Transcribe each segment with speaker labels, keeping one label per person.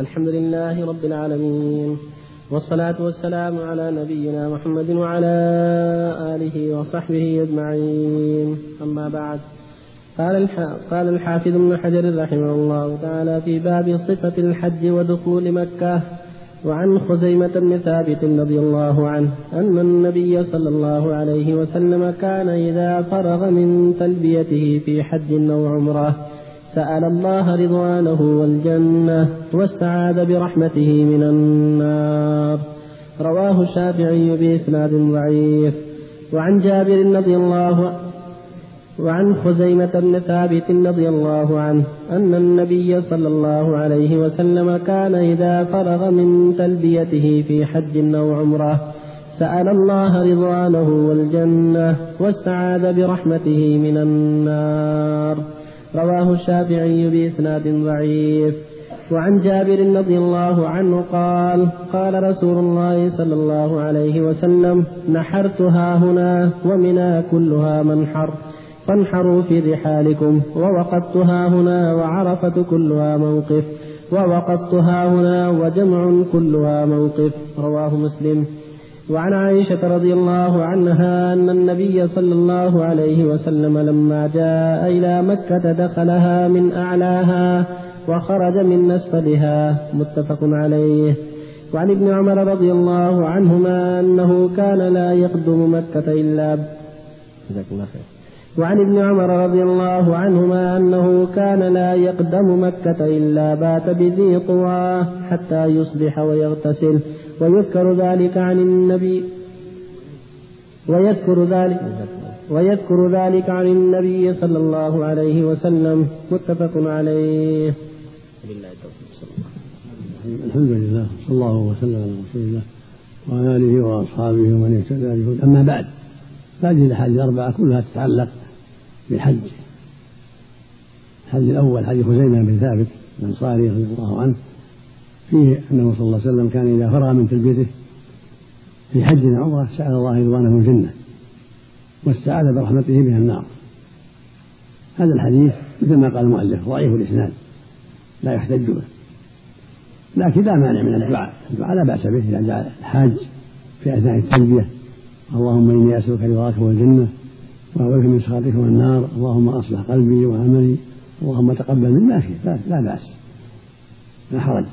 Speaker 1: الحمد لله رب العالمين والصلاة والسلام على نبينا محمد وعلى آله وصحبه أجمعين. أما بعد قال قال الحافظ ابن حجر رحمه الله تعالى في باب صفة الحج ودخول مكة وعن خزيمة بن ثابت رضي الله عنه أن النبي صلى الله عليه وسلم كان إذا فرغ من تلبيته في حج أو عمرة سأل الله رضوانه والجنة واستعاذ برحمته من النار. رواه الشافعي بإسناد ضعيف. وعن جابر رضي الله وعن خزيمة بن ثابت رضي الله عنه أن النبي صلى الله عليه وسلم كان إذا فرغ من تلبيته في حج أو عمرة سأل الله رضوانه والجنة واستعاذ برحمته من النار. رواه الشافعي بإسناد ضعيف. وعن جابر رضي الله عنه قال قال رسول الله صلى الله عليه وسلم نحرتها هنا ومنا كلها منحر. فانحروا في رحالكم ووقدتها هنا وعرفة كلها موقف. ووقدتها هنا وجمع كلها موقف. رواه مسلم. وعن عائشة رضي الله عنها أن النبي صلى الله عليه وسلم لما جاء إلى مكة دخلها من أعلاها وخرج من أسفلها متفق عليه. وعن ابن عمر رضي الله عنهما أنه كان لا يقدم مكة إلا الله خير. وعن ابن عمر رضي الله عنهما أنه كان لا يقدم مكة إلا بات بذي طوى حتى يصبح ويغتسل. ويذكر ذلك عن النبي ويذكر ذلك ويذكر ذلك عن النبي صلى الله عليه وسلم. متفق عليه.
Speaker 2: الحمد لله صلى الله وسلم على رسول الله وعلى آله وأصحابه ومن اهتدى به أما بعد هذه الأحاديث الأربعة كلها تتعلق بالحج. الحج الأول حديث خزيمة بن ثابت الأنصاري رضي الله عنه فيه أنه صلى الله عليه وسلم كان إذا فرغ من تلبيته في حج عمره سأل الله رضوانه الجنة واستعاذ برحمته من النار. هذا الحديث مثل ما قال المؤلف ضعيف الإسناد لا يحتج به. لكن لا مانع من الدعاء. الدعاء لا بأس به إذا جاء الحاج في أثناء التلبية. اللهم إني أسألك رضاك والجنة واعوذ من سخطك والنار. اللهم أصلح قلبي وعملي. اللهم تقبل مني ما في لا بأس. لا حرج.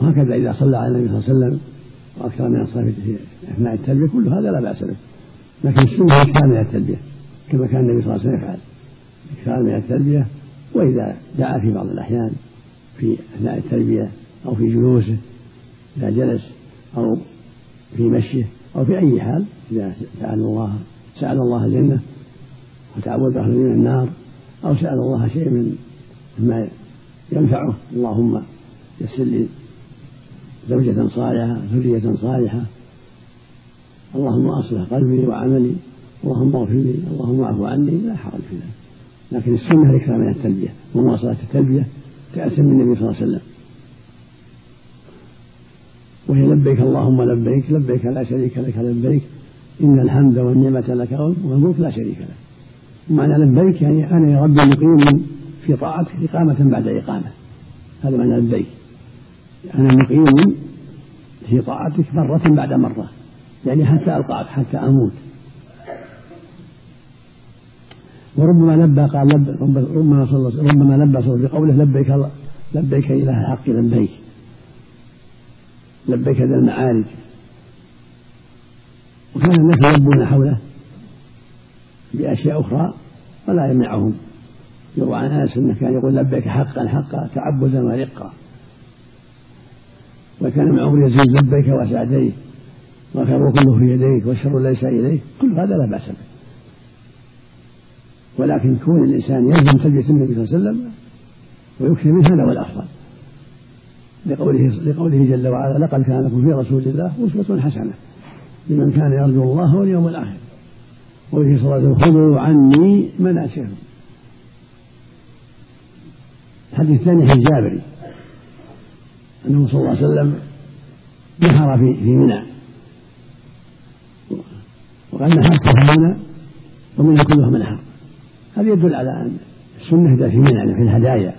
Speaker 2: وهكذا إذا صلى على النبي صلى الله عليه وسلم وأكثر من الصلاة في أثناء التلبية كل هذا لا بأس به. لكن السنة إكثار من التلبية كما كان النبي صلى الله عليه وسلم يفعل. إكثار من التلبية وإذا دعا في بعض الأحيان في أثناء التلبية أو في جلوسه إذا جلس أو في مشيه أو في أي حال إذا سأل الله سأل الله الجنة وتعوذ من النار أو سأل الله شيء من ما ينفعه اللهم يسر لي زوجة صالحة ذرية صالحة. اللهم أصلح قلبي وعملي اللهم اغفر لي اللهم اعف عني لا حرج في ذلك. لكن السنة الإكثار من التلبية ومواصلة التلبية كأسم من النبي صلى الله عليه وسلم. وهي لبيك اللهم لبيك لبيك لا شريك لك لبيك. إن الحمد والنعمة لك والملك لا شريك لك. معنى لبيك يعني أنا يا ربي مقيم في طاعتك إقامة بعد إقامة. هذا معنى لبيك. أنا مقيم في طاعتك مرة بعد مرة. يعني حتى ألقاك حتى أموت. وربما لبى قال لب ربما صلى ربما لبى صلى بقوله لبيك لبيك إله الحق لبيك. لبيك ذا المعارج. وكان الناس يلبون حوله بأشياء أخرى ولا يمنعهم. يروى عن أنس أنه كان يقول لبيك حقا حقا تعبدا ورقا وكان عمر يزيد لبيك وسعديك والخير كله في يديك والشر ليس إليك كل هذا لا بأس به. ولكن كون الإنسان يلزم تلبية النبي صلى الله عليه وسلم ويكثر منها هذا هو الأفضل. لقوله لقوله جل وعلا لقد كان لكم في رسول الله أسوة حسنة لمن كان يرجو الله واليوم الآخر. وفي صلى الله خذوا عني مناسككم. الحديث الثاني في الجابري أنه صلى الله عليه وسلم نحر في في منى. وقال نحرت في منى ومنى كلها منحر هذا يدل على أن السنة في منى يعني في الهدايا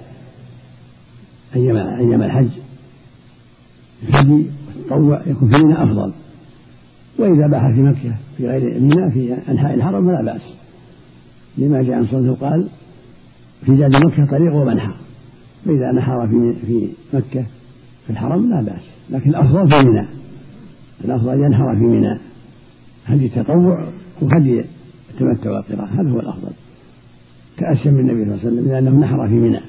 Speaker 2: أيام أيام الحج. الهدي والتطوع يكون في منى أفضل. وإذا باح في مكة في غير منى في أنحاء الحرم فلا بأس. لما جاء عن صلى قال في زاد مكة طريق ومنحى. فإذا نحر في في مكة في الحرم لا بأس لكن الأفضل في منى الأفضل ينحر في منى هدي التطوع وهدي التمتع والقراءة هذا هو الأفضل. تأسيا بالنبي صلى الله عليه وسلم لأنه نحر في منى.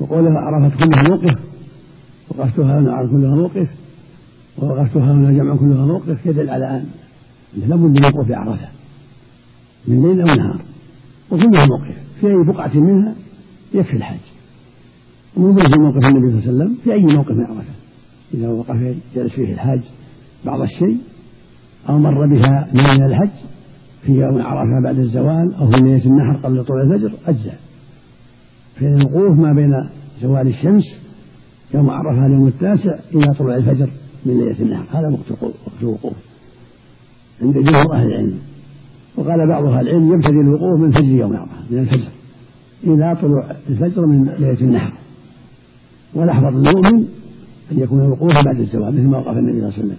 Speaker 2: وقوله عرفت كلها موقف وقفتها هنا كلها موقف ووقفتها هنا جمع كلها موقف يدل على أن لابد من وقوف عرفة من ليل أو نهار وكلها موقف في أي بقعة منها يكفي الحج. ومن في موقف النبي صلى الله عليه وسلم في أي موقف من عرفة. إذا وقف جلس فيه الحاج بعض الشيء أو مر بها من الحج في يوم عرفة بعد الزوال أو في ليلة النحر قبل طلوع الفجر أجزاء فإن الوقوف ما بين زوال الشمس يوم عرفة اليوم التاسع إلى طلوع الفجر من ليلة النحر. هذا وقت الوقوف. عند جمهور أهل العلم. وقال بعض أهل العلم يبتدي الوقوف من فجر يوم عرفة من الفجر إلى طلوع الفجر من ليلة النحر. والأحفظ المؤمن أن يكون الوقوف بعد الزوال مثل ما وقف النبي صلى الله عليه وسلم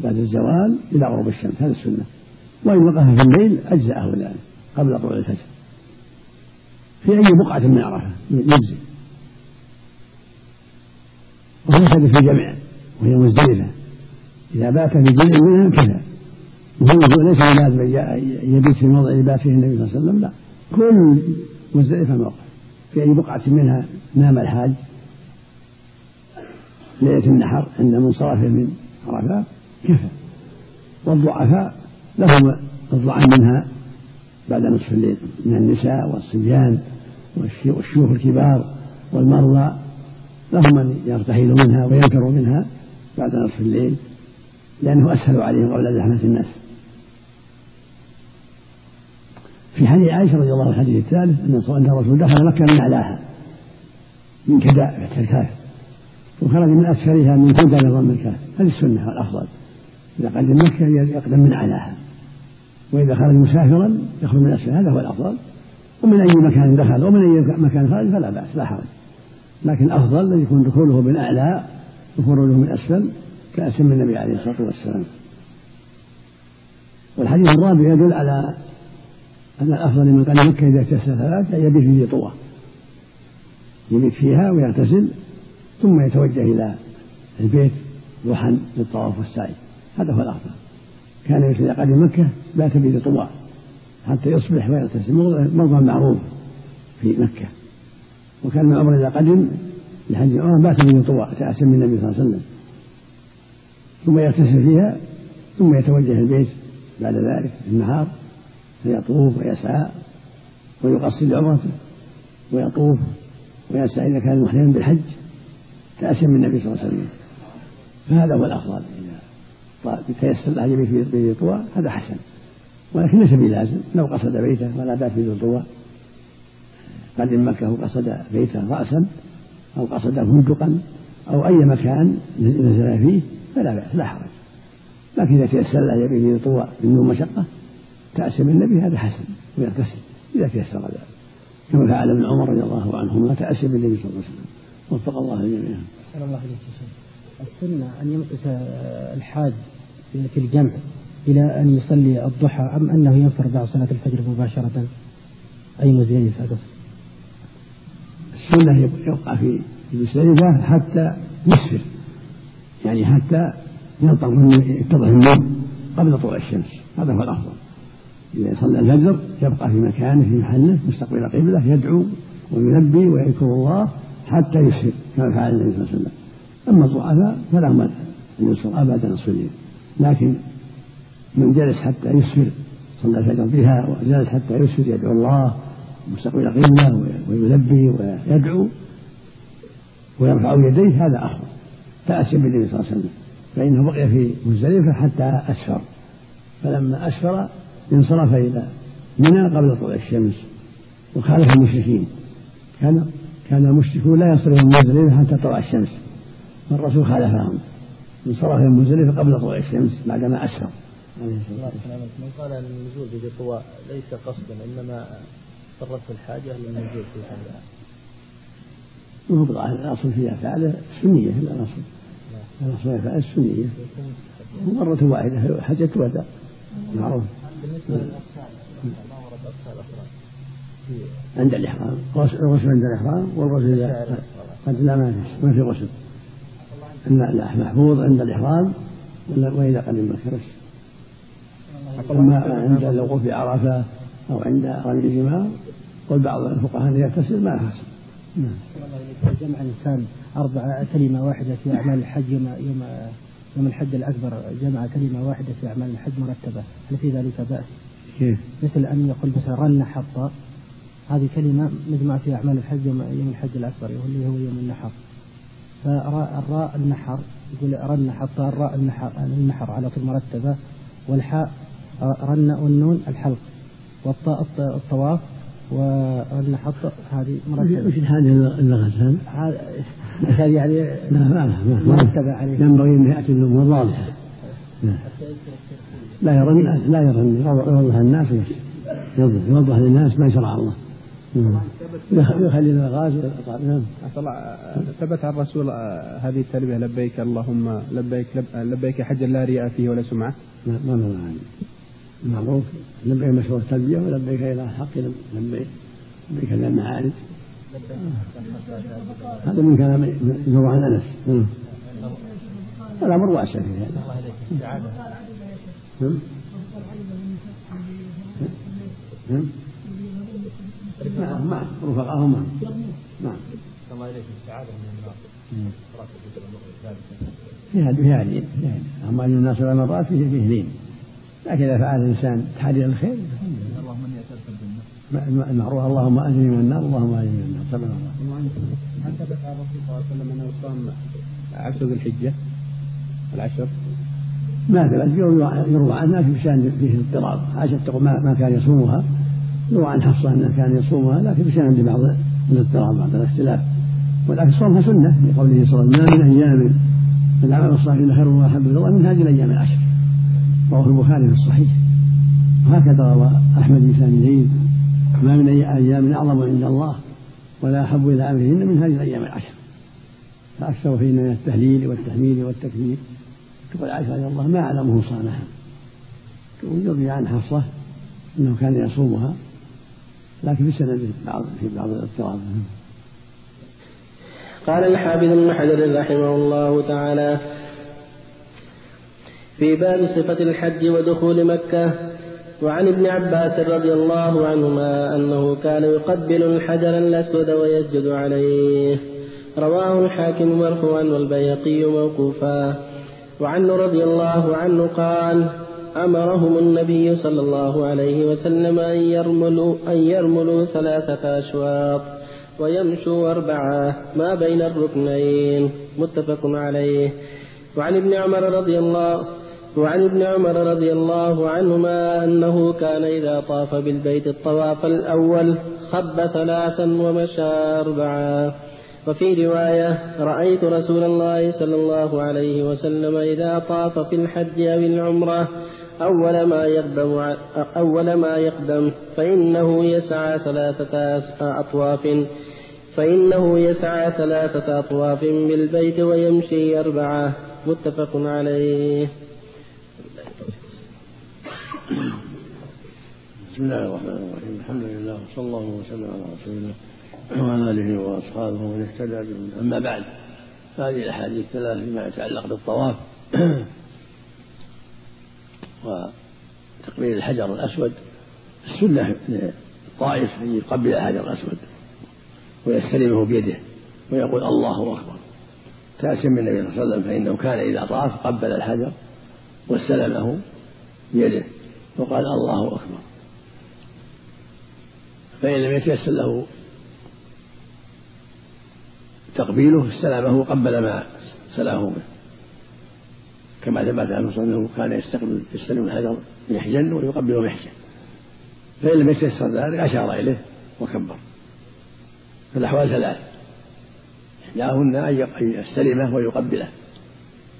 Speaker 2: بعد الزوال إلى غروب الشمس هذا السنة. وإن وقف في الليل أجزأه ذلك قبل طلوع الفجر. في أي بقعة من عرفة يجزي. وفي في جمع وهي مزدلفة. إذا بات في جزء منها كذا وهو ليس لازم يبيت في موضع يبات فيه النبي صلى الله عليه وسلم لا. كل مزدلفة موقف. في أي بقعة منها نام الحاج ليلة النحر عند منصرفه من عرفات كفى. والضعفاء لهم الضعن منها بعد نصف الليل من النساء والصبيان والشيوخ الكبار والمرضى. لهم من يرتحل منها وينفر منها بعد نصف الليل لأنه أسهل عليهم قبل زحمة الناس. في حديث عائشة رضي الله عنها الحديث الثالث أن الرسول دخل مكة من أعلاها من كداء الكاف وخرج من أسفلها من كدى لضم الكاف هذه السنة والأفضل. إذا قدم مكة يقدم من أعلاها وإذا خرج مسافرا يخرج من أسفل هذا هو الأفضل. ومن أي مكان دخل ومن أي مكان خرج فلا بأس لا حرج. لكن الأفضل أن يكون دخوله من أعلى وخروجه من أسفل كأسم النبي عليه الصلاة والسلام. والحديث الرابع يدل على أن الأفضل لمن قال مكة إذا اغتسل ثلاث أن يبيت في طوى. يبيت فيها ويغتسل ثم يتوجه إلى البيت روحا للطواف والسعي. هذا هو الأفضل. كان إذا قدم مكة بات في طوى حتى يصبح ويغتسل. موضع معروف في مكة. وكان من الأمر إذا قدم لحج العمرة بات في طوى تأسم من النبي صلى الله عليه وسلم. ثم يغتسل فيها ثم يتوجه البيت بعد ذلك في النهار فيطوف ويسعى ويقصد عمرته ويطوف ويسعى إذا كان محرما بالحج. تأسم من النبي صلى الله عليه وسلم. فهذا هو الأفضل. إذا تيسر له يبيت في طوى هذا حسن. ولكن ليس بلازم. لو قصد بيته ولا بات في طوى. قدم مكة وقصد بيته رأسا أو قصد فندقا أو أي مكان نزل فيه فلا بأس لا حرج. لكن إذا تيسر له يبيت في طوى من دون مشقة تأسم النبي هذا حسن ويغتسل إذا تيسر ذلك. كما فعل ابن عمر رضي الله عنهما تأسم النبي صلى الله عليه وسلم. وفق الله الجميع.
Speaker 1: أحسن الله إليك السنة أن يمكث الحاج في الجمع إلى أن يصلي الضحى أم أنه ينفر بعد صلاة الفجر مباشرة؟ أي مزدلفة قصد
Speaker 2: السنة يبقى في المزدلفة حتى يسفر. يعني حتى ينطق يتضح النوم قبل طلوع الشمس. هذا هو الأفضل. إذا صلى الفجر يبقى في مكانه في محله مستقبل القبلة يدعو ويلبي ويذكر الله حتى يسفر كما فعل النبي صلى الله عليه وسلم. أما الضعفاء فلهم أن أبدا نصف الليل لكن من جلس حتى يسفر صلى الفجر بها وجلس حتى يسفر يدعو الله مستقبل القبلة ويلبي ويدعو ويرفع يديه هذا أفضل تأسي بالنبي صلى الله عليه وسلم. فإنه بقي في مزدلفة حتى أسفر. فلما أسفر انصرف إلى منى قبل طلوع الشمس وخالف المشركين. كان كان المشركون لا يصرفون مزدلفة حتى طلع الشمس. والرسول خالفهم. انصرف من مزدلفة قبل طلوع الشمس بعدما أسفر
Speaker 1: عليه الصلاة والسلام. من قال أن النزول طوى ليس قصدا إنما اضطرته الحاجة للنزول في هذا.
Speaker 2: وهو الأصل في أفعاله سنية. لا الأصل. الصلاة السنية مرة واحدة حجة وداع معروف. عند الإحرام. الغسل عند الإحرام والغسل إذا قد لا ما في ما في غسل. لا محفوظ عند الإحرام وإذا قدم مكة بس أما عند الوقوف بعرفة أو عند رمي الجمار قل بعض الفقهاء يغتسل ما حصل
Speaker 1: نعم. جمع الإنسان أربع كلمة واحدة في أعمال الحج يوم يوم يوم الحج الأكبر جمع كلمة واحدة في أعمال الحج مرتبة. هل في ذلك بأس؟ كيف؟ مثل أن يقول مثلا رن حط هذه كلمة مجمع في أعمال الحج يوم, الحج الأكبر اللي هو يوم النحر. فالراء الراء النحر يقول رن حط الراء النحر النحر على طول مرتبة. والحاء رن والنون الحلق. والطاء الطواف ورن حط هذه مرتبة.
Speaker 2: وش هذه اللغة؟
Speaker 1: هذه يعني
Speaker 2: لا ما مرتبة عليه. ينبغي أن يأتي الأمور واضحة. لا. يرن لا يرن. يوضح الناس يوضح يوضح للناس ما شرع الله. يخلي الغاز.
Speaker 3: نعم. ثبت عن الرسول آه، هذه التلبية لبيك اللهم لبيك لبيك حجا لا رياء فيه ولا سمعة؟
Speaker 2: لا ما مر معروف. لبيك مشروع التلبية ولبيك إلى حق لبيك لبيك إلى المعارج. هذا من كلام يروى عن انس الأمر واسع في هذا نعم. نعم نعم رفقاهم معهم نعم الله اليك السعاده من النار فيها فيها لين اما ان الناس على مرات فيه فيه لين لكن اذا فعل الانسان تحرير الخير اللهم اني اسالك المعروف اللهم اجرني من النار اللهم اجرني من النار سبحان الله
Speaker 3: هل ثبت عن الرسول صلى الله عليه وسلم انه صام عشر ذي الحجه العشر
Speaker 2: ما ثبت يروى عنها في شان فيه اضطراب تقول ما كان يصومها. يروى عن حفصه إنه كان يصومها لكن عند بعض الاضطراب بعض الاختلاف. ولكن صومها سنة لقوله صلى الله عليه وسلم ما من أيام العمل الصالح خير واحب إلى الله من هذه الأيام العشر. رواه البخاري في الصحيح. وهكذا روى أحمد بن سامي ما من أيام أعظم عند الله ولا أحب إلى أمرهن من هذه الأيام العشر. فأكثر فينا من التهليل والتحميل والتكبير. تقول عائشة رضي الله ما أعلمه صامها. يروي عن حفصة إنه كان يصومها. لكن في سند بعض في بعض الاضطراب.
Speaker 1: قال الحافظ ابن حجر رحمه الله تعالى في باب صفة الحج ودخول مكة وعن ابن عباس رضي الله عنهما أنه كان يقبل الحجر الأسود ويسجد عليه. رواه الحاكم مرفوعا والبيقي موقوفا. وعنه رضي الله عنه قال أمرهم النبي صلى الله عليه وسلم أن يرملوا, أن يرملوا ثلاثة أشواط ويمشوا أربعة ما بين الركنين. متفق عليه. وعن ابن عمر رضي الله وعن ابن عمر رضي الله عنهما أنه كان إذا طاف بالبيت الطواف الأول خب ثلاثا ومشى أربعا وفي رواية رأيت رسول الله صلى الله عليه وسلم إذا طاف في الحج أو العمرة أول ما يقدم أول ما يقدم فإنه يسعى ثلاثة أطواف. فإنه يسعى ثلاثة أطواف بالبيت ويمشي أربعة. متفق عليه.
Speaker 2: بسم الله الرحمن الرحيم. الحمد لله وصلى الله وسلم على رسول الله وعلى آله وأصحابه ومن اهتدى أما بعد فهذه الأحاديث الثلاث فيما يتعلق بالطواف. وتقبيل الحجر الأسود. السنة للطائف أن يقبل الحجر الأسود ويستلمه بيده ويقول الله أكبر. تأسم النبي صلى الله عليه وسلم فإنه كان إذا طاف قبل الحجر واستلمه بيده وقال الله أكبر. فإن لم يتيسر له تقبيله استلمه قبل ما سلاه منه كما ثبت عنه صلى الله كان يستقبل يستلم الحجر محجن ويقبله محجن فإن لم يتيسر ذلك أشار إليه وكبر. فالأحوال ثلاث إحداهن أن يستلمه ويقبله.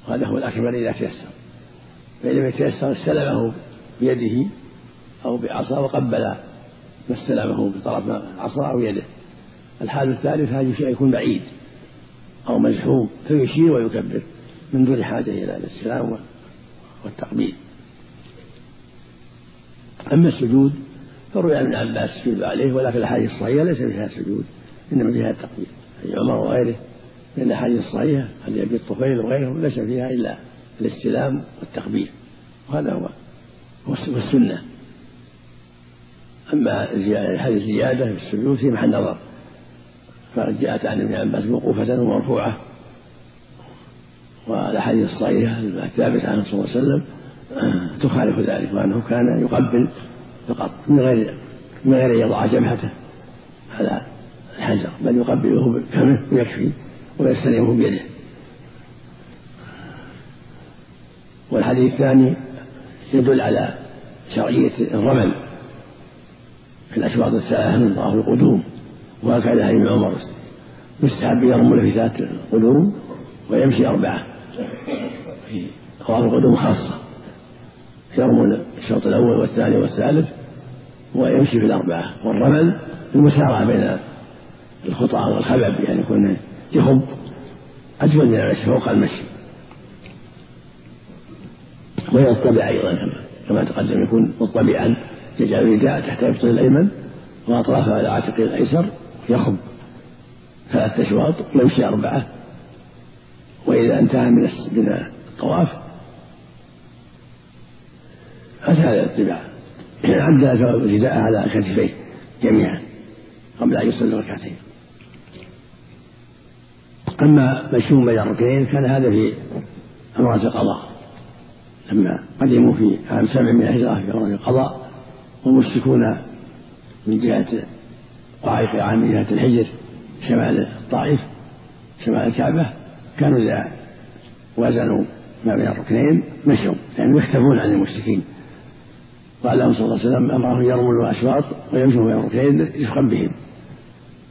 Speaker 2: وهذا هو الأكمل إذا تيسر. فإن لم يتيسر استلمه بيده أو بعصا وقبل ما استلمه بطرف العصا أو يده. الحال الثالث هذا يكون بعيد أو مزحوم فيشير ويكبر. من دون حاجة إلى الاستلام والتقبيل. أما السجود فروي عن ابن عباس السجود عليه ولكن الأحاديث الصحيحة ليس فيها سجود إنما فيها التقبيل. حديث عمر وغيره من الأحاديث الصحيحة حديث أبي الطفيل وغيره ليس فيها إلا الاستلام والتقبيل. وهذا هو والسنة. أما هذه الزيادة في السجود في محل نظر. فجاءت عن ابن عباس موقوفة ومرفوعة. والأحاديث الصحيحة الثابتة عنه صلى الله عليه وسلم تخالف ذلك وأنه كان يقبل فقط من غير من غير أن يضع جبهته على الحجر بل يقبله بفمه ويكفي ويستلمه بيده. والحديث الثاني يدل على شرعية الرمل في الأشواط الثلاثة من طواف القدوم وهكذا ابن عمر يستحب يرمل في ذات القدوم ويمشي أربعة. في طواف القدوم خاصة يرمل الشوط الأول والثاني والثالث ويمشي في الأربعة. والرمل المسارعة بين الخطى والخبب يعني يكون يخب أجمل من المشي فوق المشي. ويطبع أيضا كما كما تقدم يكون مطبعا يجعل الرداء تحت ابطه الأيمن وأطرافه على عاتقه الأيسر يخب. ثلاثة أشواط يمشي أربعة. وإذا انتهى من الطواف. أسهل الاتباع عدل الرداء على كتفيه جميعا قبل أن يصلي ركعتين. أما مشيهم بين الركعتين كان هذا في أمراض القضاء. لما قدموا في عام سبع من الهجرة في أمراض القضاء والمشركون من جهة طائف عام جهة الحجر شمال الطائف شمال الكعبة كانوا إذا وزنوا ما بين الركنين مشوا يعني يختفون عن المشركين. قال لهم صلى الله عليه وسلم أمرهم يرملوا الأشواط ويمشوا بين الركنين رفقا بهم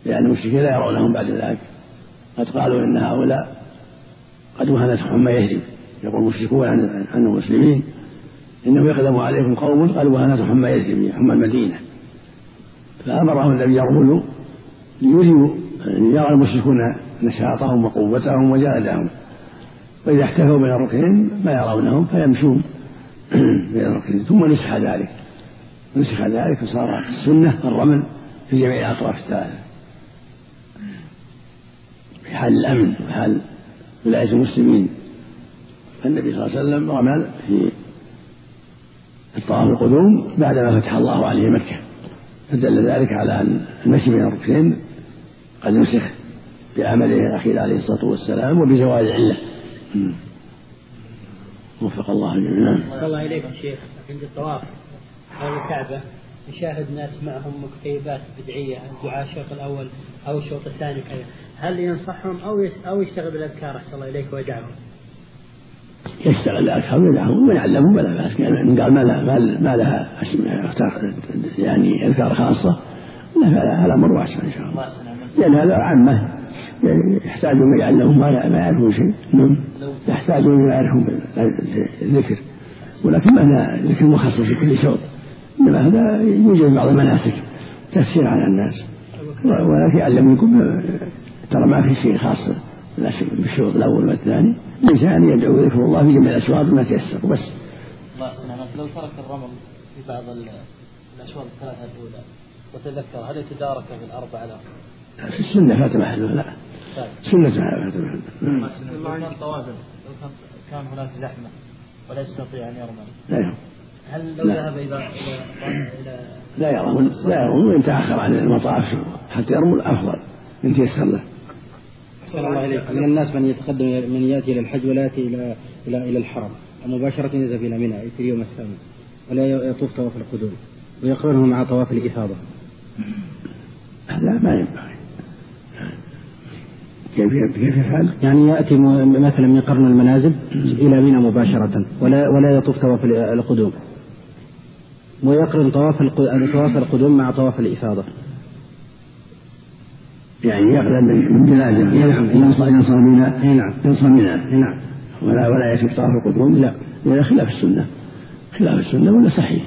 Speaker 2: لأن المشركين لا يرونهم بعد ذلك. قد قالوا إن هؤلاء قد وهنتهم ما يهزم يقول المشركون عن المسلمين انه يقدم عليكم قوم قد وهنتهم ما يهزم هم المدينة. فأمرهم الذي يرملوا ليريوا يرى المشركون نشاطهم وقوتهم وجهدهم وإذا احتفوا بين الركنين ما يرونهم فيمشون بين الركنين ثم نسخ ذلك. نسخ ذلك وصار السنة الرمل في جميع الأطراف الثلاثة في حال الأمن وحال ولاية المسلمين. النبي صلى الله عليه وسلم رمل في الطواف القدوم بعدما فتح الله عليه مكة. فدل ذلك على أن المشي بين الركنين قد نسخ بعمله الأخير عليه الصلاة والسلام وبزوال العلة وفق الله الجميع.
Speaker 1: نعم. الله إليكم شيخ. عند الطواف حول الكعبة نشاهد ناس معهم مكتيبات بدعية الدعاء الشوط الأول أو الشوط الثاني كذا. هل ينصحهم أو أو يشتغل بالأذكار أحسن الله إليك ويدعهم؟
Speaker 2: يشتغل بالأذكار ويدعهم. ويعلمهم ولا بأس. يعني قال ما لها ما لها يعني أذكار خاصة لا هذا أمر واسع إن شاء الله. لأن هذا عامة يعني يحتاجون يعلمهم ما ما يعرفون شيء. نعم. يحتاجون إلى يعرفون الذكر. ولكن ما ذكر مخصص في كل شوط إنما هذا يوجد بعض المناسك تسهيل على الناس. ولكن يعلمكم ترى ما في شيء خاص بالشوط الأول والثاني. الإنسان يدعو ذكر الله في جميع الأشواط ما تيسر. بس
Speaker 1: الله لو ترك الرمل في بعض الأشواط الثلاثة الأولى وتذكر هل يتدارك في الأربعة؟ الأخرى؟
Speaker 2: في السنة فات محله لا. سنة فات محله
Speaker 1: لو كان طوافل لو كان كان هناك زحمة ولا يستطيع أن يرمل
Speaker 2: لا يرمل
Speaker 1: هل لو ذهب إلى إلى
Speaker 2: لا يرمل لا يرمل وإن تأخر عن المطاف حتى يرمل أفضل إن تيسر له
Speaker 1: أحسن الله إليك. من الناس من يتقدم من يأتي إلى الحج ولا يأتي إلى إلى إلى الحرم. مباشرة يذهب إلى منى في اليوم الثامن ولا يطوف طواف القدوم. ويقرنه مع طواف الإفاضة.
Speaker 2: هذا ما ينبغي. كيف كيف يفعل؟
Speaker 1: يعني يأتي مثلا من قرن المنازل إلى منى مباشرة ولا ولا يطوف طواف القدوم. ويقرن طواف طواف القدوم مع طواف الإفاضة.
Speaker 2: يعني يقرن من بلاده نعم. ينصى منى نعم. ينصى منى نعم. ولا ولا يترك طواف القدوم؟ لا. هذا خلاف السنة. خلاف السنة ولا صحيح؟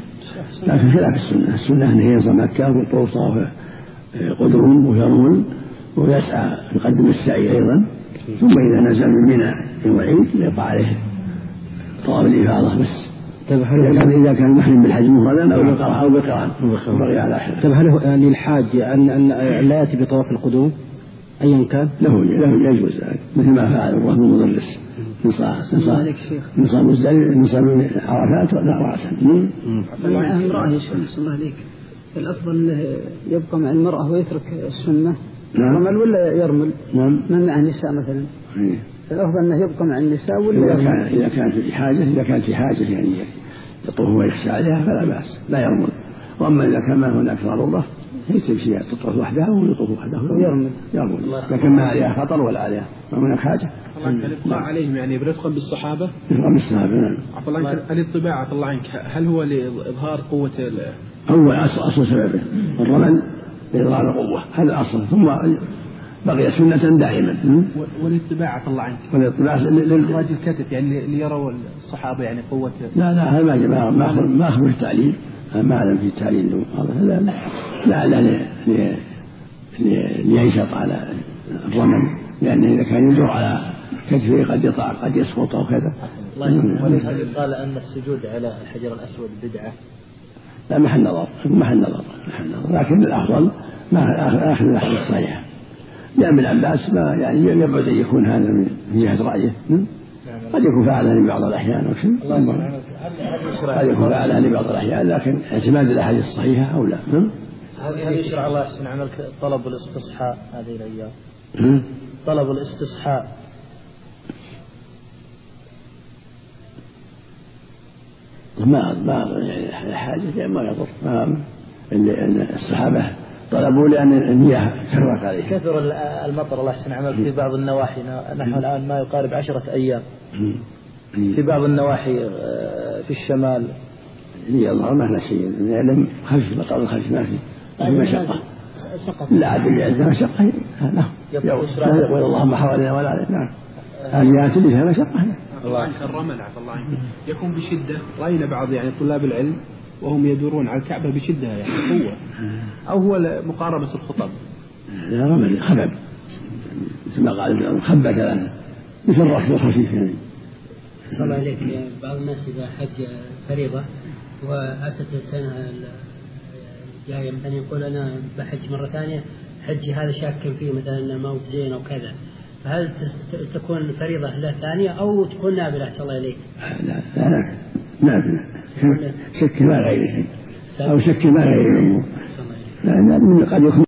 Speaker 2: لكن خلاف السنة. السنة انه ينصى مكة ويطوف طواف قدوم ويرمل ويسعى يقدم السعي أيضا. ثم إذا نزل من منى يوم العيد يقع عليه طواف الإفاضة بس.
Speaker 1: طيب هل
Speaker 2: إذا كان إذا كان محرم بالحج مفردا أو بقران أو بقران بقي على حده
Speaker 1: طيب هل هو للحاج أن أن لا يأتي بطواف القدوم؟ أيا كان؟
Speaker 2: له له يجوز ذلك. مثل ما فعل الرهن المدرس نصاب نصاب نصاب نصاب عرفات لا راسا؟
Speaker 4: معه امرأة يا شيخ الله عليك. الأفضل يبقى مع المرأة ويترك السنة.
Speaker 2: نعم.
Speaker 4: يرمل ولا يرمل
Speaker 2: نعم.
Speaker 4: من مع النساء مثلا.
Speaker 2: إيه.
Speaker 4: الأفضل أنه يبقى مع النساء ولا
Speaker 2: إذا
Speaker 4: يرمل؟
Speaker 2: كان إذا كان في حاجة إذا كان في حاجة يعني يطوف ويخشى عليها فلا بأس لا يرمل. وأما إذا كان ما هناك ضرورة ليس بشيء تطوف وحدها ويطوف وحده
Speaker 4: ويرمل.
Speaker 2: يرمل. إذا كان ما عليها خطر ولا عليها. ما هناك حاجة.
Speaker 3: الإبقاء عليهم يعني برفقا بالصحابة.
Speaker 2: يرمى السحابة نعم.
Speaker 3: عفى الله عنك. الانطباع عفى الله عنك. هل هو لإظهار قوة ال-
Speaker 2: أول أصل أصل سببه. الرمل لإظهار القوة. هذا الأصل. ثم بقي سنة دائما?
Speaker 3: والاتباع عفى الله عنك
Speaker 2: والاطلاع لل-
Speaker 3: إخراج الكتف يعني ليروا الصحابة يعني قوة
Speaker 2: لا لا هذا ما ما ما ما أخبر التعليل. ما أعلم في التعليل هذا لا لا لا ل- ل- ل- لينشط على الرمل. لأنه إذا كان يدور على كتفه قد يطع قد يسقط أو كذا.
Speaker 5: وليس قال أن السجود على الحجر الأسود بدعة
Speaker 2: لا محل نظر محل نظر لكن الأفضل ما آخذ الأحاديث الصحيحة. لأن ابن عباس ما يعني يبعد أن يكون هذا من جهة رأيه? قد يكون فعلا لبعض الأحيان أو شيء. قد يكون فعلا لبعض الأحيان لكن اعتماد الأحاديث الصحيحة أو لا.
Speaker 5: هل يشرع الله يحسن عملك. طلب الاستصحاء هذه الأيام? طلب الاستصحاء.
Speaker 2: ما ما يعني حاجة يعني ما يضر. ما الصحابة طلبوا لأن المياه كررت عليه
Speaker 5: كثر ال- المطر الله يحسن عملك في بعض النواحي. نحن الآن ما يقارب عشرة أيام. في بعض النواحي آه، في الشمال.
Speaker 2: لي الله ما لا شيء. لم خلف مطر الخلف ما في في مشقة.
Speaker 5: سقط.
Speaker 2: لا عاد اللي عنده مشقة لا
Speaker 5: يقول إشراف.
Speaker 2: لا يقول اللهم حوالينا ولا علينا. نعم. هذه اللي فيها مشقة.
Speaker 3: الله عنك الرمل عفى الله عنك. يكون بشدة رأينا بعض يعني طلاب العلم وهم يدورون على الكعبة بشدة يعني قوة. أو هو مقاربة الخطب.
Speaker 2: لا رمل خبب. مثل ما قال ابن عمر خبة كذا مثل الركض الخفيف يعني.
Speaker 6: صلى الله عليك. بعض الناس إذا حج فريضة وأتت السنة الجاية مثلا يقول أنا بحج مرة ثانية حجي هذا شاك فيه مثلا موت زين أو كذا. فهل تكون الفريضة له ثانية أو تكون نافلة أحسن الله إليك؟
Speaker 2: لا لا لا نافلة شك ما غيره أو شك ما غير الأمور
Speaker 6: أحسن الله إليك.
Speaker 2: لأن قد يكون